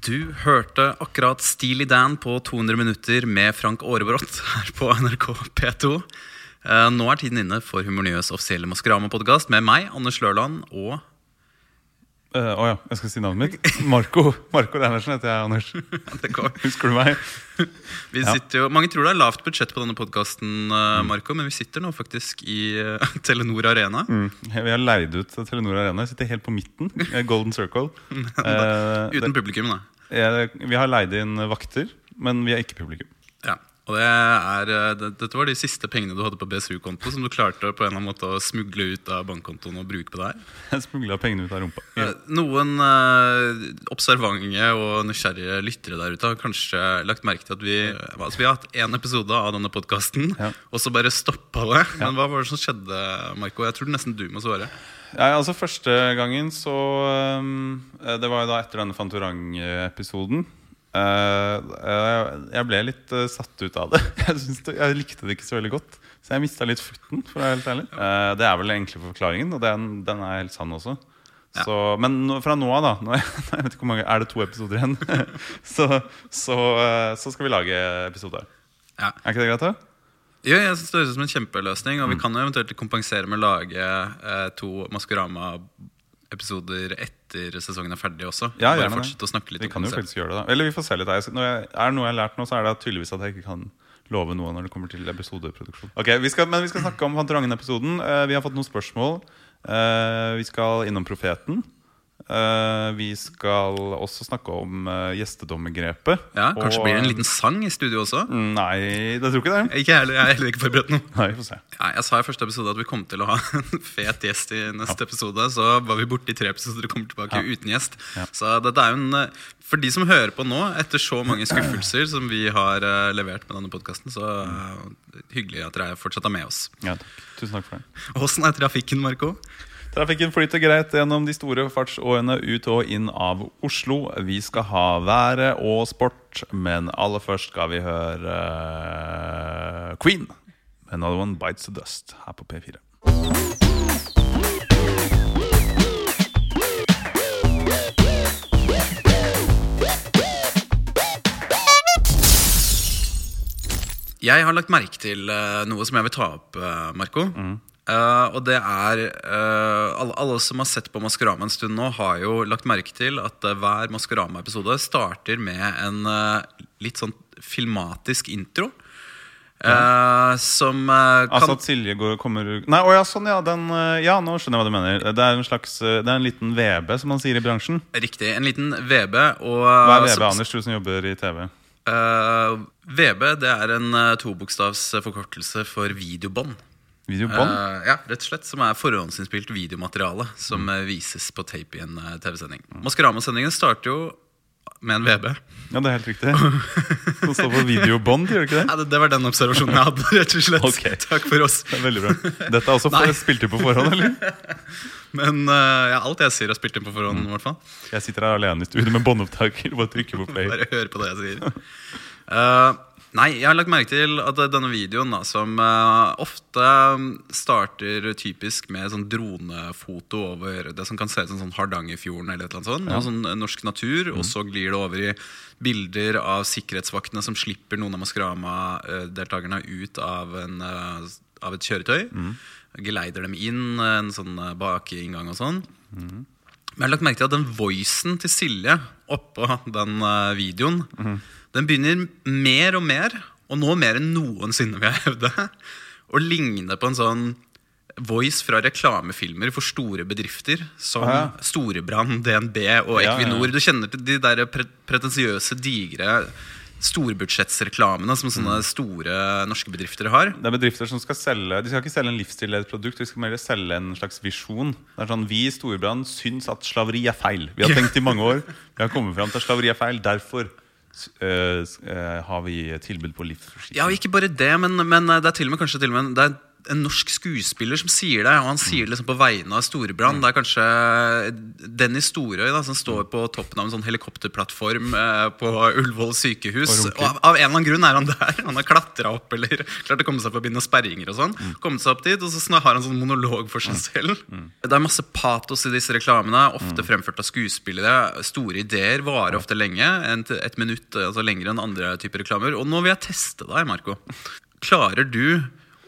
Du hørte akkurat Steely Dan på 200 minutter med Frank Aarebrot her på NRK P2. Eh, Nå er tiden inne for Humornyhets offisielle Maskorama-podkast med meg, Anders Lørland, og Eh, Å ja, jeg skal si navnet mitt. Marco Marco Reinertsen heter jeg, Anders. Husker du meg? Vi Ja. sitter jo, Mange tror det er lavt budsjett på denne podkasten, Marco, men vi sitter nå faktisk i uh, Telenor Arena. Mm. Vi har leid ut Telenor Arena. Jeg sitter helt på midten. eh, Golden Circle. Eh, Uten publikum, da. jeg, vi har leid inn vakter, men vi er ikke publikum. Ja. Og det er, eh, det, Dette var de siste pengene du hadde på BSU-konto, som du klarte på en eller annen måte å smugle ut av bankkontoen og bruke på deg? Jeg smugla pengene ut av rumpa. Ja. Noen eh, observante og nysgjerrige lyttere der ute har kanskje lagt merke til at vi altså Vi har hatt én episode av denne podkasten, Ja. og så bare stoppa det. Men hva var det som skjedde, Marco? Jeg tror nesten du må svare. Ja, altså Første gangen så um, Det var jo da etter denne Fantorang-episoden. Eh, eh, jeg ble litt eh, satt ut av det. Jeg, det. jeg likte det ikke så veldig godt. Så jeg mista litt futten. for å være helt ærlig Det er vel enkle forklaringen, og den, den er helt sann også. Ja. Så, men fra nå av, da nå jeg vet ikke hvor mange, Er det to episoder igjen? så, så, så skal vi lage episoder. Ja. Er ikke det greit? da? Jo, jeg synes Det høres ut som en kjempeløsning, og vi Mm. kan jo eventuelt kompensere med å lage eh, to Maskorama-episoder etter sesongen er ferdig også. Ja, Bare fortsette å snakke litt Vi om kan jo faktisk gjøre det da Eller vi får se litt. Når jeg, Er det noe jeg har lært nå, så er det tydeligvis at jeg ikke kan love noe når det kommer til episodeproduksjon. Ok, vi skal, Men vi skal snakke om Fantorangen-episoden. Eh, vi har fått noen spørsmål. Eh, vi skal innom Profeten. Eh, vi skal også snakke om uh, gjestedommergrepet. Ja, Kanskje Og- blir det en liten sang i studio også? Nei, det tror ikke det. Ikke heller, jeg er heller ikke forberedt noe. Nei, vi får se. Ja, jeg sa i første episode at vi kom til å ha en fet gjest i neste episode. Så var vi borte i tre episoder og kommer tilbake Ja. uten gjest. Ja. Så dette er jo en eh, For de som hører på nå, etter så mange skuffelser som vi har eh, levert med denne podkasten, så hyggelig at dere fortsatt er med oss. Ja, takk. Tusen takk for det. Åssen er trafikken, Marco? Trafikken flyter greit gjennom de store fartsårene ut og inn av Oslo. Vi skal ha været og sport, men aller først skal vi høre eh, Queen. Another One Bites the Dust her på P4. Jeg har lagt merke til eh, noe som jeg vil ta opp, Marco. Marco. Eh, og det er uh, alle, alle som har sett på Maskorama en stund nå, har jo lagt merke til at uh, hver Maskorama-episode starter med en litt sånn filmatisk intro. Ja. som kan Altså at Silje går, kommer Nei, å ja, sånn, ja. Den, ja, nå skjønner jeg hva du mener. Det er en slags Det er en liten VB, som man sier i bransjen. Riktig. En liten VB. Og, Hva er VB, som- Anders, du som jobber i TV? VB det er en uh, tobokstavs forkortelse for videobånd. Videobånd? Uh, ja, rett og slett Som er forhåndsinnspilt videomateriale som mm. vises på tape i en uh, TV-sending. Maskorama-sendingen starter jo med en VB. Ja, det er helt riktig. Som står for videobånd, gjør det ikke det? Ja, det, det var den observasjonen jeg hadde. rett og slett Okay. Takk for oss. Det er veldig bra. Dette er også for, spilt inn på forhånd, eller? Men uh, ja, alt jeg sier, er spilt inn på forhånd. i hvert fall Jeg sitter her alene i studio med båndopptaker. Bare trykker på play. Bare hør på det jeg sier. Eh, nei, jeg har lagt merke til at denne videoen, da, som uh, ofte starter typisk med sånn dronefoto over det som kan se ut som sånn Hardangerfjorden eller et eller annet sånt. og sånn eh, norsk natur, og så glir det over i bilder av sikkerhetsvaktene som slipper noen av Maskorama-deltakerne ut av, en, uh, av et kjøretøy. Geleider dem inn, en sånn bakinngang og sånn. Men jeg har lagt merke til at den voicen til Silje oppå den uh, videoen, den begynner mer og mer, og nå mer enn noensinne, vil jeg hevde, å ligne på en sånn voice fra reklamefilmer for store bedrifter som Ja. Storebrand, DNB og Ja, ja. Equinor. Du kjenner til de der pre pretensiøse, digre storbudsjettsreklamene som sånne store norske bedrifter har. Det er bedrifter som skal selge De skal ikke selge en livsstil eller et produkt, de skal mer selge en slags visjon. Det er sånn, Vi i Storbrann syns at slaveri er feil. Vi har tenkt i mange år. Vi har kommet fram til at slaveri er feil. Derfor har vi tilbud på livsforsikring. Ja, ikke bare det, men, men det er til og med kanskje til og med Det er en norsk skuespiller som sier det, og han sier det liksom på vegne av Storebrand. Det er kanskje Dennis Storøy da, som står på toppen av en sånn helikopterplattform eh, på Ullevål sykehus. Og av, av en eller annen grunn er han der. Han har klatra opp eller klart å komme seg forbi noen sperringer og sånn. Kommet seg opp dit, og så har han sånn monolog for seg selv. Det er masse patos i disse reklamene, ofte fremført av skuespillere. Store ideer varer ofte lenge. En, et minutt altså lenger enn andre typer reklamer. Og nå vil jeg teste deg, Marco. Klarer du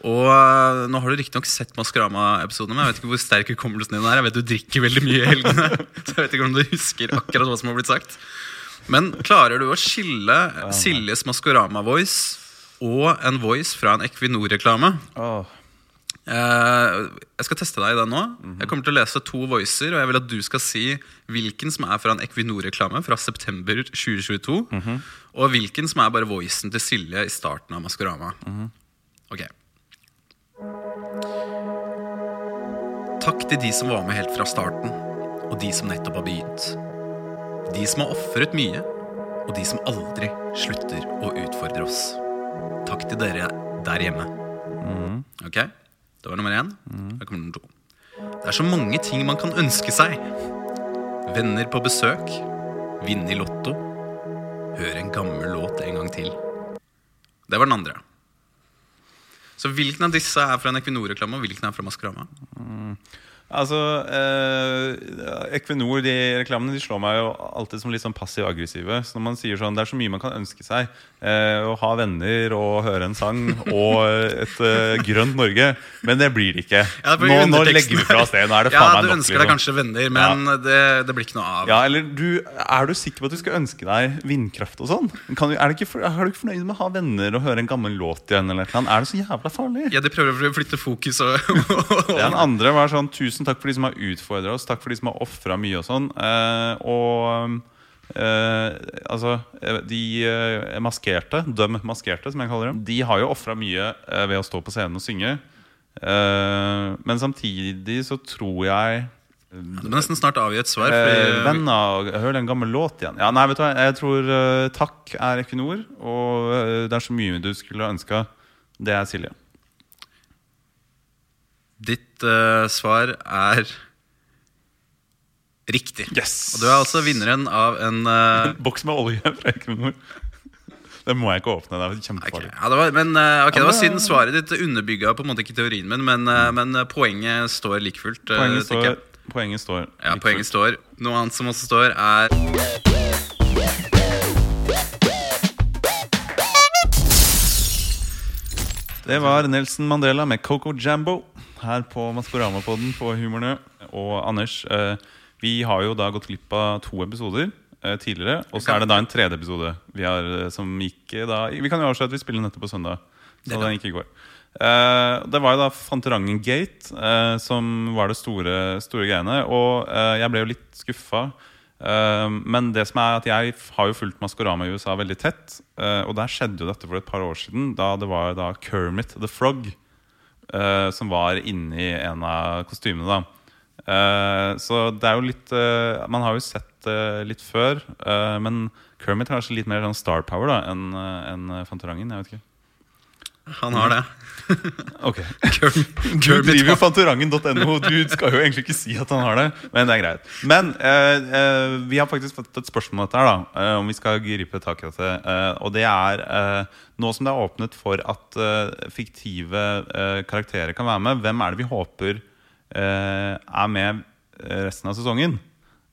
og øh, Nå har du riktignok sett Maskorama-episodene, men jeg vet ikke hvor sterk hukommelsen din er. Jeg vet du drikker veldig mye i helgene, så jeg vet ikke om du husker akkurat hva som har blitt sagt. Men klarer du å skille Siljes Maskorama-voice og en voice fra en Equinor-reklame? Eh, jeg skal teste deg i det nå. Jeg kommer til å lese to voicer, og jeg vil at du skal si hvilken som er fra en Equinor-reklame fra september 2022, og hvilken som er bare voicen til Silje i starten av Maskorama. Ok. Takk til de som var med helt fra starten, og de som nettopp har begynt. De som har ofret mye, og de som aldri slutter å utfordre oss. Takk til dere der hjemme. Ok, det var nummer én. Her kommer nummer to. Det er så mange ting man kan ønske seg. Venner på besøk. Vinne i Lotto. Høre en gammel låt en gang til. Det var den andre. Så hvilken av disse er fra en Equinor-reklame, og hvilken er fra Maskorama? Altså, eh, Equinor, de reklamene de slår meg jo alltid som litt sånn passiv-aggressive. Så når man sier sånn, Det er så mye man kan ønske seg. Eh, å ha venner og høre en sang og et eh, grønt Norge. Men det blir det ikke. Ja, det nå, nå legger vi fra oss det. Nå er det Ja, faen meg du ønsker deg liksom. kanskje venner, men det, det blir ikke noe av. Ja, eller du, Er du sikker på at du skal ønske deg vindkraft og sånn? Kan du, er, du ikke, er du ikke fornøyd med å ha venner og høre en gammel låt igjen? Eller noe? Er det så jævla farlig? Ja, de prøver å flytte fokus og, Ja, Den andre var sånn Tusen takk for de som har utfordra oss. Takk for de som har ofra mye og sånn. Eh, og eh, altså eh, De maskerte, døm maskerte, som jeg kaller dem, de har jo ofra mye ved å stå på scenen og synge. Eh, men samtidig så tror jeg Du må nesten snart avgi et svar. Fordi, Venner, hør en gammel låt igjen. Ja, nei, vet du hva, Jeg tror uh, takk er Equinor, og uh, det er så mye du skulle ønska. Det er Silje. Ditt uh, svar er riktig. Yes! Og du er altså vinneren av en eh, Boks med olje fra Equinor. Det må jeg ikke åpne. Det er kjempefarlig. Okay. ja, det var, men uh, okay, det var synd svaret ditt underbygga på en måte ikke teorien min, men, eh, men poenget står like fullt. Poenget står, poenget står Ja, like poenget fullt. står. Noe annet som også står, er Det var Nelson Mandela med Coco Jambo her på Maskorama-podden på Humornø. Og Anders, eh, vi har jo da gått glipp av to episoder eh, tidligere. Og så er det da en tredje episode vi har, eh, som gikk da Vi kan jo avsløre at vi spiller nettopp på søndag. Så den gikk i går. Det var jo da Fantorangen Gate som var det store, store greiene. Og jeg ble jo litt skuffa. Men det som er at jeg har jo fulgt Maskorama i USA veldig tett. og der skjedde jo dette for et par år siden, da det var da Kermit the Frog eh, som var inni en av kostymene. Eh, Så det er jo litt eh, Man har jo sett det litt før, men Kermit har kanskje litt mer sånn star power da enn enn Fantorangen. Jeg vet ikke. Han har det. Ok Du driver jo fantorangen.no. Du skal jo egentlig ikke si at han har det, men det er greit. Men eh, eh, vi har faktisk fått et spørsmål om dette her, da. eh, om vi skal gripe tak i dette. Eh, og det er eh, nå som det er åpnet for at eh, fiktive karakterer kan være med, hvem er det vi håper er med resten av sesongen?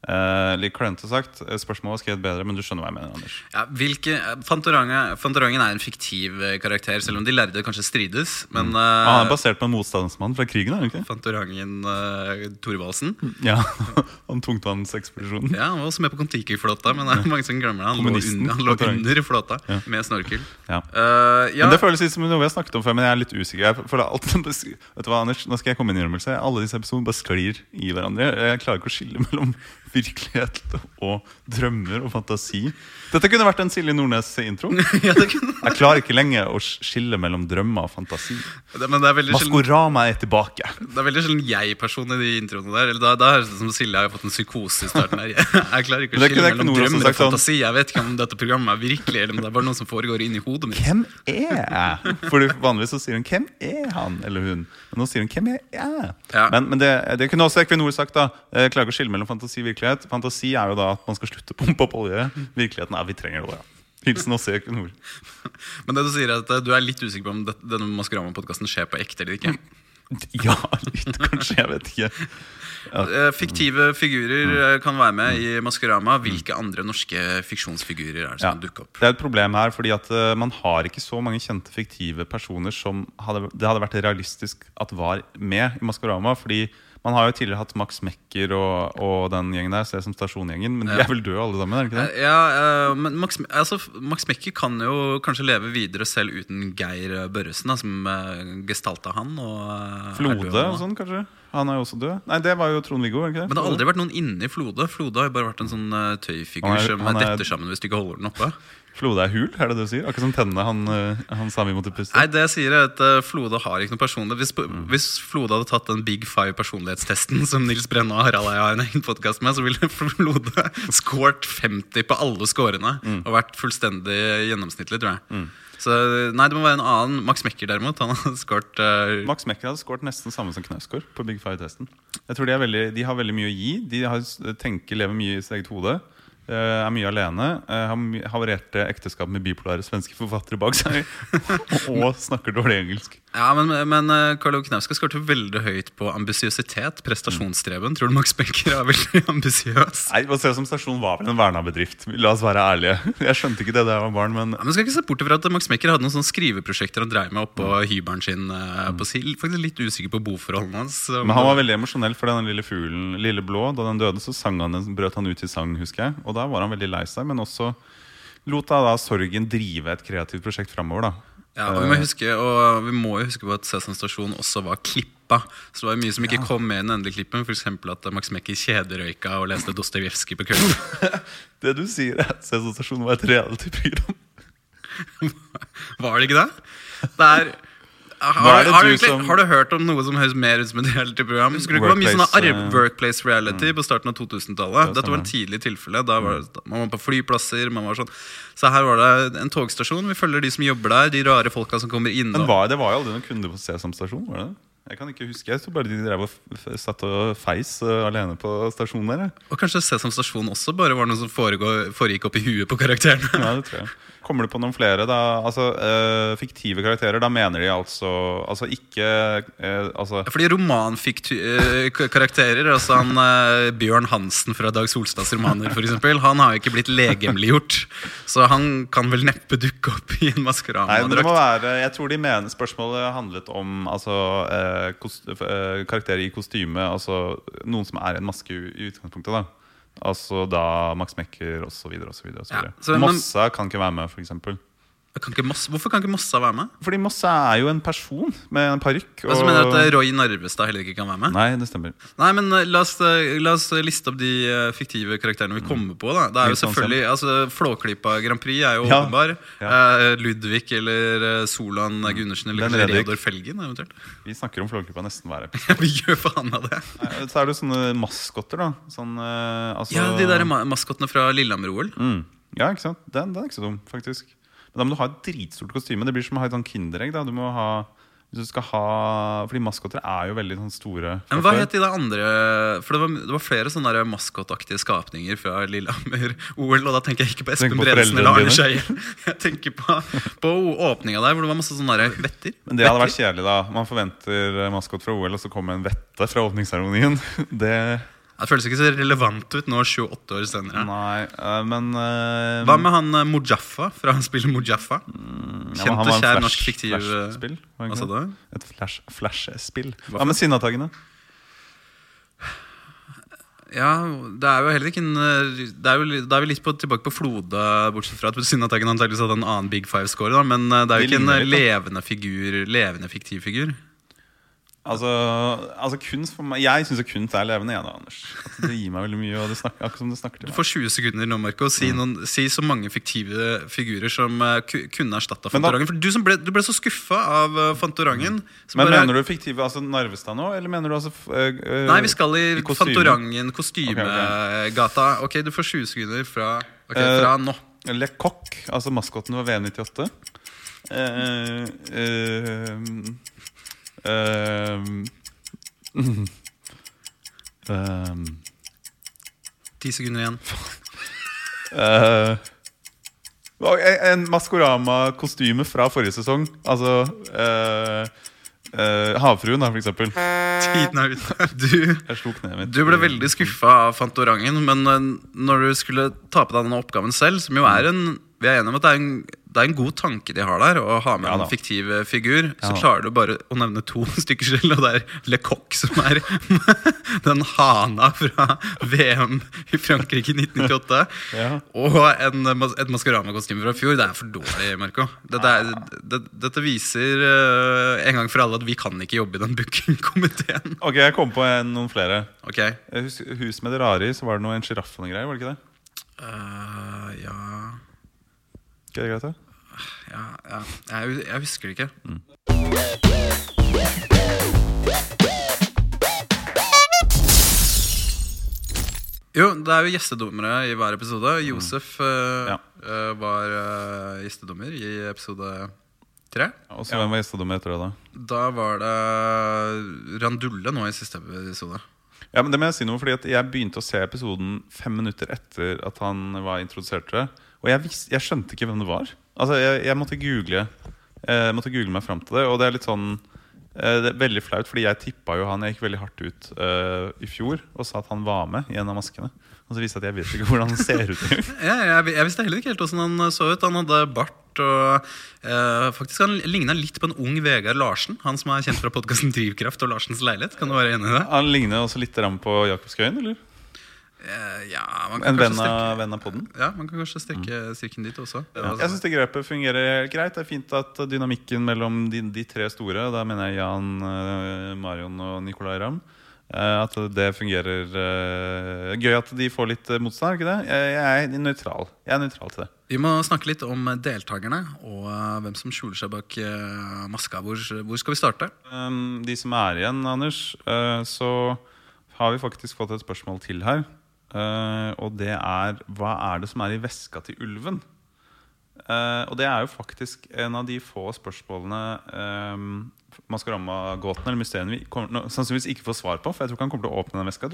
Eh, litt klønete sagt. Eh, Spørsmålet var skrevet bedre, men du skjønner hva jeg mener. Anders Ja, hvilke, Fantorangen, Fantorangen er en fiktiv eh, karakter, selv om de lærde kanskje strides. Men Ah, Han eh, er basert på en motstandsmann fra krigen, er det ikke? Fantorangen uh, Thorvaldsen Ja, Om tungtvannsekspedisjonen. Ja, Han var også med på Kon-Tiki-flåta, men det er mange som glemmer det. Han lå, under, han lå under flåta Ja. med snorkel. Ja. Uh, ja, Men Det føles litt som noe vi har snakket om før, men jeg er litt usikker. Jeg føler alt, vet du hva, Anders? Nå skal jeg komme med en innrømmelse. Alle disse episodene bare sklir i hverandre. Jeg klarer ikke å skille mellom virkelighet og drømmer og fantasi. Dette kunne vært en Silje Nordnes-intro. ja, Jeg klarer ikke lenger å skille mellom drømmer og fantasi. det, men det er Maskorama er tilbake. Det er veldig sjelden jeg-person i de introene der. Eller da, da høres det som Silje har fått en psykose i starten her. Jeg klarer ikke å skille ikke mellom drømmer og sånn- fantasi. Jeg vet ikke om dette programmet er virkelig, eller om det er bare noe som foregår inni hodet mitt. Hvem er jeg? For vanligvis så sier hun 'hvem er han?' eller hun. Men nå sier hun 'hvem er jeg?' Ja. Men, men det, det kunne også Equinor sagt. da Jeg klarer ikke å skille mellom fantasi og virkelighet. Fantasi er jo da at man skal slutte å pumpe opp olje. Virkeligheten er vi trenger olje. Hilsen i Equinor. Men det du sier er at eh, du er litt usikker på om det, denne Maskorama-podkasten skjer på ekte eller ikke. Ja, litt kanskje. Jeg vet ikke. Ja. Fiktive figurer Mm. eh, kan være med i Maskorama. Hvilke andre norske fiksjonsfigurer er det Ja. som dukker opp? Det er et problem her, fordi at eh, man har ikke så mange kjente fiktive personer som hadde, det hadde vært realistisk at var med i Maskorama. Fordi man har jo tidligere hatt Max Mekker og, og den gjengen der, Se som stasjongjengen, Men de er vel døde alle sammen? er det ikke det? Eh, Ja, eh, men Max, altså, Max Mekker kan jo kanskje leve videre selv uten Geir Børresen, da, som uh, gestalta han. Og, eh, Flode og sånn, kanskje? Han er jo også død. Nei, det var jo Trond-Viggo. ikke det? Men det har aldri vært noen inni Flode. Flode har jo bare vært en sånn uh, tøyfigur er- som han er- detter sammen hvis du ikke holder den oppe. Flode er hul, er det det du sier? Akkurat som tennene han, eh, han vi måtte puste. Nei, det jeg sier er at uh, Flode har ikke noe personlighet. Hvis, Mm. hvis Flode hadde tatt den Big Five personlighetstesten som Nils Brenne og Harald Eia har en egen podkast med, så ville Flode scoret 50 på alle scorene Mm. og vært fullstendig gjennomsnittlig, tror jeg. Så nei, det må være en annen. Max Mekker, derimot. Han har skåret uh... Max Mekker hadde skåret nesten samme som Knausgård på Big Five-testen. Jeg tror de, veldig, de har veldig mye å gi. De har, tenker, lever mye i sitt eget hode. Eh, er mye alene. Uh, havarerte ekteskap med bipolare svenske forfattere bak seg. og snakker dårlig engelsk. Ja, men, men eh, Karl Ove Knausgård skåret veldig høyt på ambisiøsitet. Prestasjonsstreben. Tror du Max Becker er veldig ambisiøs? Nei, Sesam Stasjon var vel en verna bedrift. La oss være ærlige. Jeg skjønte ikke det da jeg var barn, men Ja, men skal ikke se bort fra at Max Becker hadde noen sånne skriveprosjekter han dreiv med oppå hybelen sin. Uh, på Sil. Faktisk litt usikker på boforholdene hans. Men han var veldig emosjonell for den lille fuglen, Lille Blå. Da den døde, så sang han, brøt han ut i sang, husker jeg. Og da var han veldig lei seg, men også lot da, da sorgen drive et kreativt prosjekt framover. Da. Ja, og vi må, huske, og vi må jo huske på at Sesam Stasjon også var klippa. Så det var mye som ikke kom med i den endelige klippen. F.eks. at Max Mekker kjederøyka og leste Dostojevskij på kvelden. Det du sier, er at Sesam Stasjon var et reality-program. Var det ikke det? Det er har, har, du som- har du hørt om noe som høres mer ut som et reality-program? Du ikke mye sånne Workplace, reality mm. workplace reality på starten av 2000-tallet? Det Dette var en tidlig tilfelle. Da var, det- man var på flyplasser. Man var sånn. Så her var det en togstasjon. Vi følger de som jobber der. De rare folka som kommer inn. Men var, det var jo aldri noen kunder på Sesam Stasjon? var det? Jeg kan ikke huske, jeg så bare de drev og satt og feis uh, alene på stasjonen der. Og kanskje Sesam Stasjon også bare var noe som foregår, foregikk opp i huet på karakterene. Ja, det tror jeg. Kommer du på noen flere, da? Altså, uh, fiktive karakterer, da mener de altså Altså ikke uh, altså, Fordi romankarakterer, altså han eh, Bjørn Hansen fra Dag Solstads romaner, for eksempel, han har jo ikke blitt legemliggjort. Så han kan vel neppe dukke opp i en Maskorama-drakt. Jeg tror de mener spørsmålet handlet om altså, eh, eh, karakterer i kostyme. Altså noen som er en maske i, i utgangspunktet. da Altså da Max Mekker osv. Ja, så- men- Mossa kan ikke være med, f.eks. Kan ikke Moss- Hvorfor kan ikke Mossa være med? Fordi Mossa er jo en person med en parykk. Altså, mener du at eh, Roy Narvestad heller ikke kan være med? Nei, det stemmer. Nei, men eh, la oss, eh, la oss liste opp de fiktive karakterene vi kommer på. da Det er jo selvfølgelig altså, Flåklypa Grand Prix er jo Ja. åpenbar. Ja. Ludvig eller Solan Gundersen eller kanskje Reodor Felgen. eventuelt Vi snakker om Flåklypa nesten hver episode. Vi gjør faen av det. Så er det jo sånne maskotter, da. Sånn, altså, Ja, De der ma maskotene fra Lillehammer-OL. mm. Ja, ikke sant? Den, den er ikke så dum, faktisk. Men da må du ha et dritstort kostyme. Det blir som å ha et sånn Kinderegg. da Du må ha hvis du skal ha Fordi maskotter er jo veldig sånn store. Men hva het de der andre For det var, det var flere sånne maskotaktige skapninger fra Lillehammer-OL. Og da tenker jeg ikke på Espen Bredesen eller Arne Skeie. Jeg tenker på, på åpninga der hvor det var masse sånne der vetter. Men det hadde vært kjedelig, da. Man forventer maskot fra OL, og så kommer en vette fra åpningsseremonien. Det Det føles ikke så relevant ut nå 28 år senere. Nei, uh, men uh, Hva med han uh, Mujaffa fra han spiller Mujaffa? ja, Kjent og kjær flash- norsk fiktiv eh, flashspill, Hva sa du? Et flash-spill. Hva Hva ja, med Sinnatagene? Ja, det er jo heller ikke en eh, det er Da er vi litt på, tilbake på Flode, bortsett fra at Synnataggen antakeligvis hadde en annen Big Five-score. da, Men eh, det er jo ikke en eh, da. levende figur Levende fiktiv figur. Altså, altså kunst for meg Jeg syns kunst er levende, jeg da, Anders. At det gir meg veldig mye. Og det snakker, akkurat som det snakker til Du får 20 sekunder nå, Marco. Mm. Si, noen, si så mange fiktive figurer som uh, kunne erstatta Fantorangen. For du, som ble, du ble så skuffa av uh, Fantorangen. så Men bare- Mener du fiktive altså Narvestad nå, eller mener du altså uh, Nei, vi skal i kostyme? Fantorangen, kostymegata. Ok, du får 20 sekunder fra, ok, Eh, fra nå. Le Coq, altså maskoten var VM98. Eh, eh, eh, Ti sekunder igjen. uh, en- Maskorama-kostyme fra forrige sesong. Altså uh, uh, Havfruen, da, for eksempel. Tiden er ute. Du, du ble veldig skuffa av Fantorangen, men når du skulle ta på deg denne oppgaven selv, som jo er en Vi er enige om at det er en, det er en god tanke de har der, å ha med Ja en fiktiv eh, figur. Så Ja Så klarer du bare å nevne to stykker selv, og det er Lecoq som er den hana fra VM i Frankrike i 1998. Ja. Og en, et Maskorama-kostyme fra fjor. Det er for dårlig, Marco. Dette, er, det, dette viser uh, en gang for alle at vi kan ikke jobbe i den bookingkomiteen. Ok, jeg kom på en, noen flere. Ok. Jeg hus med det rare i, så var det noe en sjiraff og noen greier. Var det ikke det? Uh, ja Ikke det greit, da? Ja, ja. Jeg, jeg husker det ikke. Jo, det er jo gjestedommere i hver episode. Josef mm. Ja. uh, var uh, gjestedommer i episode tre. Og så hvem var gjestedommer etter det, da? Da var det Randulle nå i siste episode. Ja, men det må jeg si noe, fordi jeg begynte å se episoden fem minutter etter at han var introdusert til det. Og jeg, vis, jeg skjønte ikke hvem det var. Altså, jeg, jeg måtte google Jeg måtte google meg fram til det. Og det er litt sånn eh, det er veldig flaut, fordi jeg tippa jo han Jeg gikk veldig hardt ut uh, i fjor og sa at han var med i en av maskene. Og så viste det at jeg vet ikke hvordan han ser ut. Ja, jeg, jeg visste heller ikke helt hvordan han så ut. Han hadde bart og uh, faktisk Han ligna litt på en ung Vegard Larsen. Han som er kjent fra podkasten Drivkraft og Larsens leilighet. Kan du være enig i det? Han ligner også litt på Jakob Skøyen, eller? Eh, ja, man kan En venn av, venn av podden. ja, man kan kanskje strekke strikken dit også. Jeg syns det grepet fungerer greit. Det er fint at dynamikken mellom de, de tre store, da mener jeg Jan, eh, Marion og Nicolay Ramm, eh, at det fungerer Gøy at de får litt motstand, ikke det? Jeg, er nøytral. Jeg er nøytral til det. Vi må snakke litt om deltakerne og hvem som skjuler seg bak maska. Hvor, hvor skal vi starte? Um, de som er igjen, Anders, eh, så har vi faktisk fått et spørsmål til her. Eh, og det er Hva er det som er i veska til ulven? Uh, og det er jo faktisk en av de få spørsmålene um, Maskorama-gåten eller mysteriene vi kommer, no, sannsynligvis ikke får svar på. For jeg tror ikke han kommer til å åpne den veska.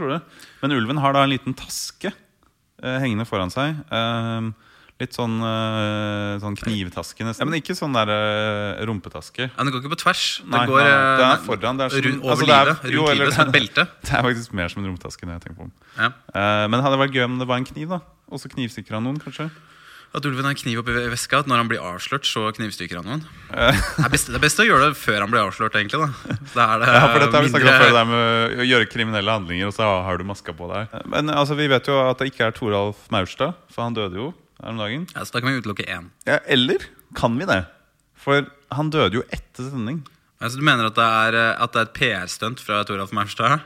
Men ulven har da en liten taske uh, hengende foran seg. Um, litt sånn, eh, sånn knivtaske nesten. Ja, men ikke sånn der eh, rumpetaske. Ja, Den går ikke på tvers. Den Nei, går nei, det er foran, det er sånn, rundt, over altså, det er- livet. jo, Rundt eller- livet som et belte. Det er faktisk mer som en rumpetaske. når jeg tenker på den. Ja. uh, men det hadde vært gøy om det var en kniv. da Og så knivstikker han noen, kanskje. At ulven har en kniv oppi veska, at når han blir avslørt, så knivstikker han noen. Eh, Det er best, det er best å gjøre det før han blir avslørt, egentlig. da Da er det ja, for dette har vi snakket om før, det med å gjøre kriminelle handlinger, og så har du maska på deg. Men altså, vi vet jo at det ikke er Toralf Maurstad, for han døde jo her om dagen. ja, Så da kan vi utelukke én. Ja, eller kan vi det? For han døde jo etter sending. Altså, du mener at det er, eh, at det er et PR-stunt fra Toralf Maurstad?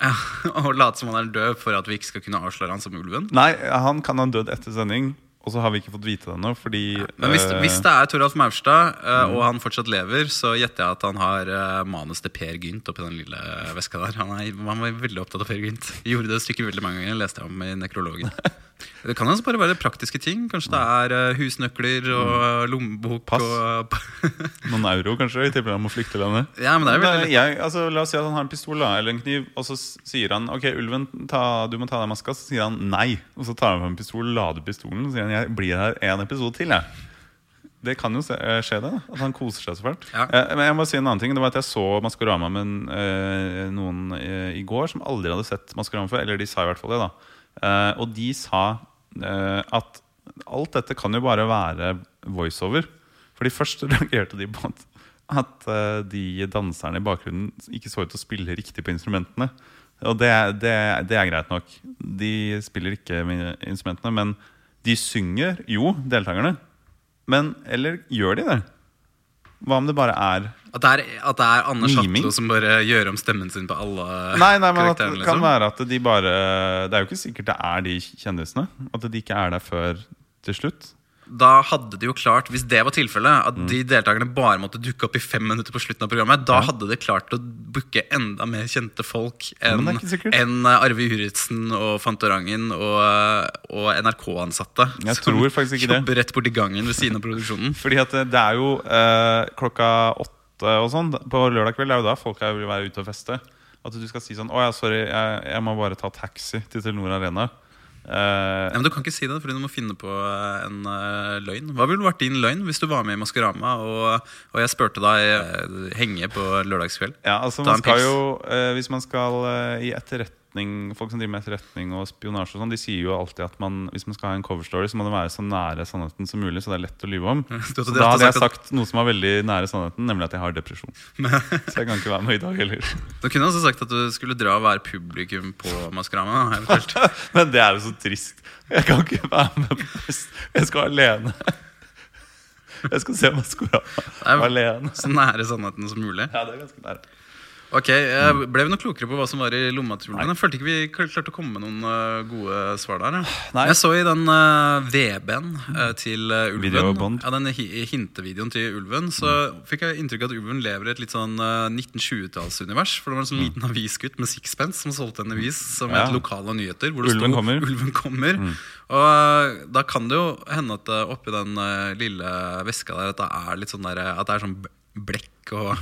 Ja, Å late som han er død for at vi ikke skal kunne avsløre han som ulven? Nei, han kan ha dødd etter sending, og så har vi ikke fått vite det ennå, fordi Men hvis, eh, hvis det er Toralf Maurstad, Mm. og han fortsatt lever, så gjetter jeg at han har eh, manus til Per Gynt oppi den lille veska der. Han, er, han var veldig opptatt av Per Gynt. Gjorde det stykket veldig mange ganger, leste jeg om i nekrologen. Det kan altså bare være praktiske ting. Kanskje det er husnøkler og Mm. lommebok Pass. og Noen euro, kanskje, i tilfelle han må flykte landet. Ja, men det er veldig jeg, altså, la oss si at han har en pistol da, eller en kniv, og så sier han Ok, ulven, ta, du må ta deg maska. Så sier han nei. Og så tar han fram en pistol, lader pistolen og sier han, jeg blir her en episode til. Jeg. Det kan jo eh, skje, det. At han koser seg så fælt. Ja. Eh, men jeg må si en annen ting Det var at jeg så Maskorama med eh, noen i går som aldri hadde sett Maskorama før. Eller de sa i hvert fall det. da Og de sa at alt dette kan jo bare være voiceover. Fordi først reagerte de på at, at de danserne i bakgrunnen ikke så ut til å spille riktig på instrumentene. Og det, det, det er greit nok. De spiller ikke med instrumentene, men de synger jo, deltakerne. Men eller gjør de det? Hva om det bare er At det er, at det er Anders? Chatlo som bare gjør om stemmen sin på alle Nei, nei, men at det kan Liksom. være at de bare Det er jo ikke sikkert det er de kjendisene. At de ikke er der før til slutt. Da hadde de jo klart, hvis det var tilfellet, at Mm. de deltakerne bare måtte dukke opp i fem minutter på slutten av programmet, da hadde de klart å booke enda mer kjente folk enn en det enn Arve Juritzen og Fantorangen og, og NRK-ansatte. Jeg som tror faktisk ikke det. Jobber rett borti gangen ved siden av produksjonen. Fordi at det det er jo øh, klokka åtte og sånn på lørdag kveld. Det er jo da folk vil være ute og feste. At du skal si sånn Å ja, sorry, jeg, jeg må bare ta taxi til Telenor Arena. Eh, Ja, men Du kan ikke si det, fordi du må finne på eh, en uh, løgn. Hva ville vært din løgn hvis du var med i Maskorama og, og jeg spurte deg uh, henge på lørdagskveld? Ja, altså man skal pils. jo Hvis man skal i etterretning Folk som driver med etterretning og spionasje og sånn De sier jo alltid at man hvis man skal ha en coverstory, så må det være så nære sannheten som mulig. Så det er lett å lyve om. Så da hadde jeg sagt noe som var veldig nære sannheten, nemlig at jeg har depresjon. Så jeg kan ikke være med i dag heller. Du kunne også sagt at du skulle dra og være publikum på Maskorama. Men det er jo så trist. Jeg kan ikke være med. Jeg skal alene. Jeg skal se Maskorama alene. Så nære sannheten som mulig. Ja, det er ganske nære. Ok, jeg Ble vi noe klokere på hva som var i lommatrullen? Jeg følte ikke vi klarte å komme med noen eh, gode svar der. Nei. Jeg så i den uh, VB-en uh, til uh, Ulven, ja, den hintevideoen til Ulven, så fikk jeg inntrykk av at Ulven lever i et litt sånn eh, 1920-tallsunivers. For det var en sånn liten avisgutt med sixpence som solgte en avis som Ja. het Lokale nyheter. Hvor det Ulven sto, kommer. Ulven kommer. Og eh, da kan det jo hende at oppi den lille veska der at det er litt sånn der, at det er sånn b- og,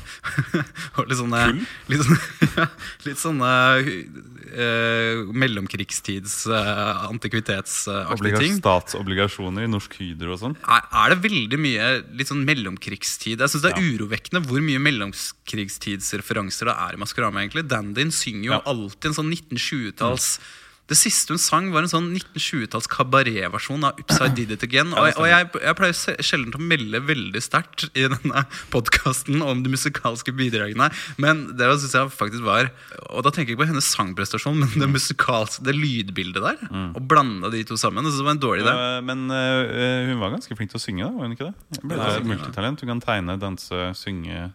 og litt sånne Kull? Litt sånne, litt sånne uh, mellomkrigstids uh, antikvitetsaktige ting. statsobligasjoner i Norsk Hydro og sånn. Er, er det veldig mye litt sånn mellomkrigstid? Jeg synes Det er urovekkende hvor mye mellomkrigstidsreferanser det er i Maskorama. egentlig Dandin synger jo Ja. alltid en sånn 1920-talls Det siste hun sang, var en sånn 1920-talls kabaretversjon av Upside Did It Again. Og, og jeg, jeg pleier sjelden å melde veldig sterkt i denne podkasten om de musikalske bidragene, men det syns jeg faktisk var Og da tenker jeg ikke på hennes sangprestasjon, men det musikalske, det lydbildet der. Å blande de to sammen. Det var en dårlig idé. Eh, Men uh, hun var ganske flink til å synge, da, var hun ikke det? Hun er multitalent. Hun kan tegne, danse, synge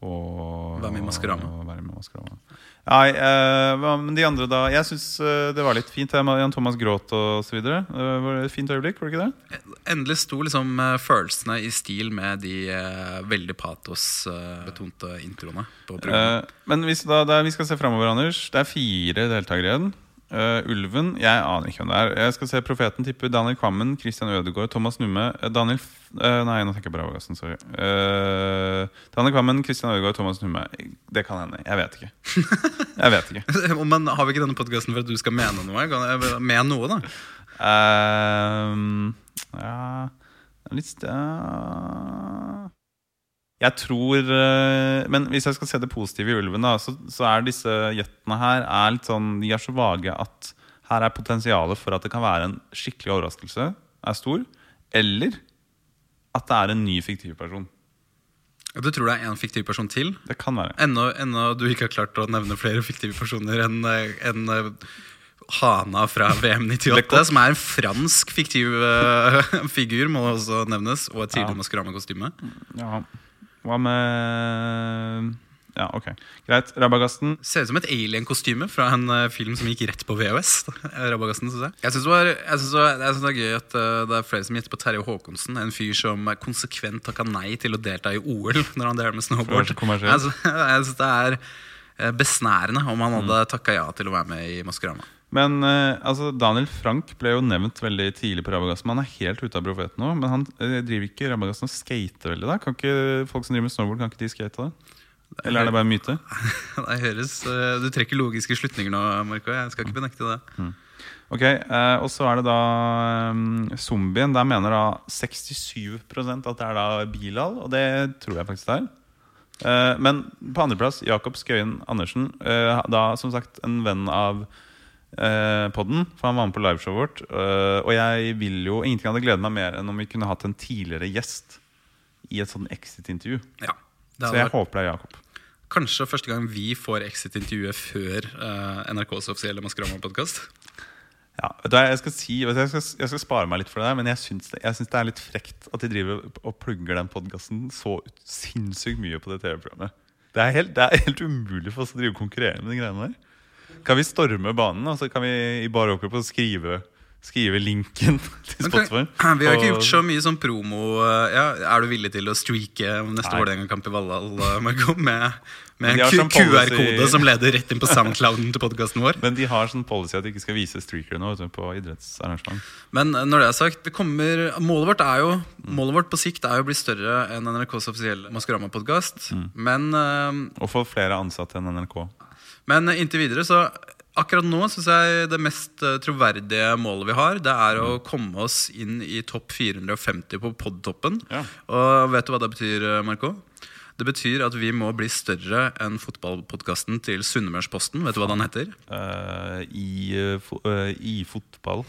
og Være med i Maskorama. Nei, uh, men de andre da Jeg syns det var litt fint. Jan Thomas gråt og så videre. Uh, var et fint øyeblikk, var det ikke det? Endelig sto liksom følelsene i stil med de veldig patosbetonte introene. på programmet. Men hvis da, da, vi skal se framover, Anders. Det er fire deltakere igjen. Eh, Ulven Jeg aner ikke hvem det er. Jeg skal se Profeten tipper Daniel Kvammen, Christian Ødegaard, Thomas Numme eh, Daniel F uh, Nei, nå tenker jeg på Ravagassen. Sorry. Uh, Daniel Kvammen, Christian Ødegaard, Thomas Numme. Det kan hende. Jeg vet ikke. Jeg vet ikke. Men har vi ikke denne podkasten for at du skal mene noe? Med noe, da. Ehm, ja det er Litt st- ja. Jeg tror eh, Men hvis jeg skal se det positive i ulven, da, så, så er disse gjettene her er litt sånn, De er så vage at her er potensialet for at det kan være en skikkelig overraskelse, er stor. Eller at det er en ny fiktiv person. Du tror det er en fiktiv person til? Det kan være. Ennå, ennå du ikke har klart å nevne flere fiktive personer enn en, eh, Hana fra VM98, som er en fransk fiktiv uh, figur, må også nevnes, og et tidligere Ja. Maskorama-kostyme. Ja. Hva med Ja, ok. Greit. Rabagasten. Ser ut som et alien-kostyme fra en eh, film som gikk rett på VHS. Rabagasten, synes jeg. Jeg syns det, synes det, var- det er gøy at eh, det er flere som gjetter på Terje Håkonsen. En fyr som konsekvent takka nei til å delta i OL når han deler med snowboard. Jeg synes, jeg synes det er eh, besnærende om han hadde takka ja til å være med i Maskorama. Men eh, altså, Daniel Frank ble jo nevnt veldig tidlig på Rabagassen. Han er helt ute av profeten nå. Men han eh, driver ikke Rabagassen og skater veldig. da Kan ikke Folk som driver med snowboard, kan ikke de skate? da? Eller er det bare en myte? Det høres, eh, Du trekker logiske slutninger nå, Marco. Jeg skal ikke benekte det. Ok, eh, Og så er det da um, Zombien. Der mener da 67% at det er da Bilal. Og det tror jeg faktisk det er. Men på andreplass Jakob Skøyen Andersen. da som sagt en venn av podden, for han var med på liveshowet vårt. eh, og jeg vil jo Ingenting hadde gledet meg mer enn om vi kunne hatt en tidligere gjest i et sånn exit-intervju. Ja, Så jeg vært håper det er Jakob. kanskje første gang vi får exit-intervjuet før eh, NRKs offisielle Maskorama-podkast. Ja, jeg skal si jeg skal, jeg skal spare meg litt for det der, men jeg syns det, jeg syns det er litt frekt at de driver og plugger den podkasten så sinnssykt mye på det TV-programmet. Det er, helt, det er helt umulig for oss å drive konkurrere med de greiene der. Kan vi storme banen, og så kan vi i bare opprop skrive, skrive linken til kan- Spotify? Vi har ikke gjort så mye sånn promo eh, ja, Er du villig til å streake neste. Vålerenga-kamp i Valhall Marco, med, med en sånn QR-kode som leder rett inn på soundclouden til podkasten vår? Men de har sånn policy at de ikke skal vise streakere nå på idrettsarrangement. Men eh, når det er sagt, det kommer, målet vårt er jo Målet vårt på sikt er jo å bli større enn NRKs offisielle Maskorama-podkast. Men, uh, Og få flere ansatte enn NRK. Men inntil videre så Akkurat nå syns jeg det mest eh, troverdige målet vi har, det er å komme oss inn i topp 450 på podtoppen. Ja. Og vet du hva det betyr, eh, Marco? Det betyr at vi må bli større enn fotballpodkasten til Sunnmørsposten. Vet du hva den heter? Uh, i, uh, I fotball.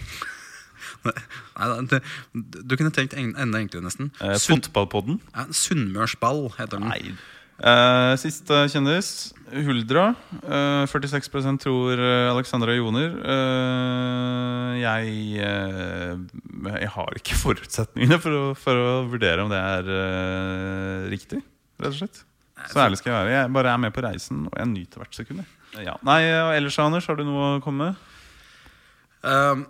Nei, det, du kunne tenkt enda enklere, nesten. Eh, Fotballpodden. Sunnmørsball heter den. Nei. Eh, siste kjendis, Huldra. Uh, 46% tror eh, Alexandra Joner. Uh, jeg, eh, jeg har ikke forutsetningene for å, for å vurdere om det er eh, riktig, rett og slett. Så ærlig skal jeg være. Jeg bare er med på reisen, og jeg nyter hvert sekund. Ja. Nei, og ellers, Anders, har du noe å komme med? Um,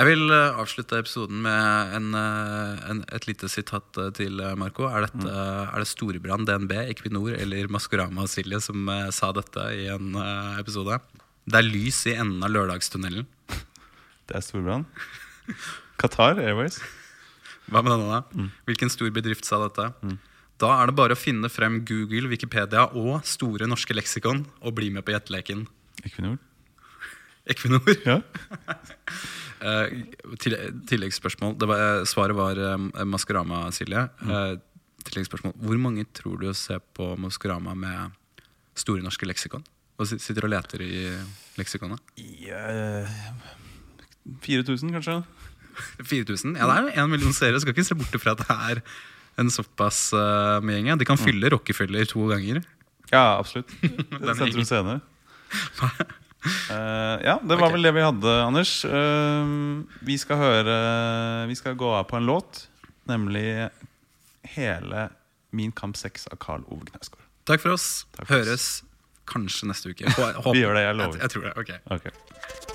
jeg vil eh, avslutte episoden med en, eh, en, et lite sitat eh, til Marco. Er, dette, er det Storebrand, DNB, Equinor eller Maskorama og Silje som sa dette i en episode? Det er lys i enden av lørdagstunnelen. Det er Storebrand. Qatar Airways. Hva med denne, da? Hvilken stor bedrift sa dette? Da er det bare å finne frem Google, Wikipedia og Store norske leksikon og bli med på gjetteleken. Equinor. Equinor. Ja. Eh, til, tilleggsspørsmål. Det var, eh, svaret var eh, Maskorama, Silje. Mm. tilleggsspørsmål. Hvor mange tror du ser på Maskorama med Store norske leksikon? Og sitter og leter i leksikonet? I, eh, 4000, kanskje? 4000? Ja, det er en million seere. Skal ikke se bort fra at det er en såpass uh, med gjeng. De kan fylle Rockefeller to ganger. Ja, absolutt. Sentrum Scene. Eh, ja, det var okay. vel det vi hadde, Anders. Uh, vi skal høre Vi skal gå av på en låt, nemlig hele Min kamp 6 av Carl Ove Knausgård. Takk for oss. Takk for oss. Høres kanskje neste uke. Vi gjør det, jeg lover. Jeg, jeg tror det. ok Ok.